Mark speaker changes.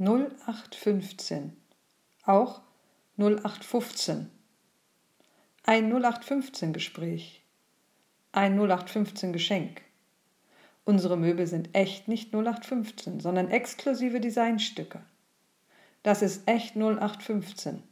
Speaker 1: 0815. Auch 0815. Ein 0815 Gespräch. Ein 0815 Geschenk. Unsere Möbel sind echt nicht 0815, sondern exklusive Designstücke. Das ist echt 0815.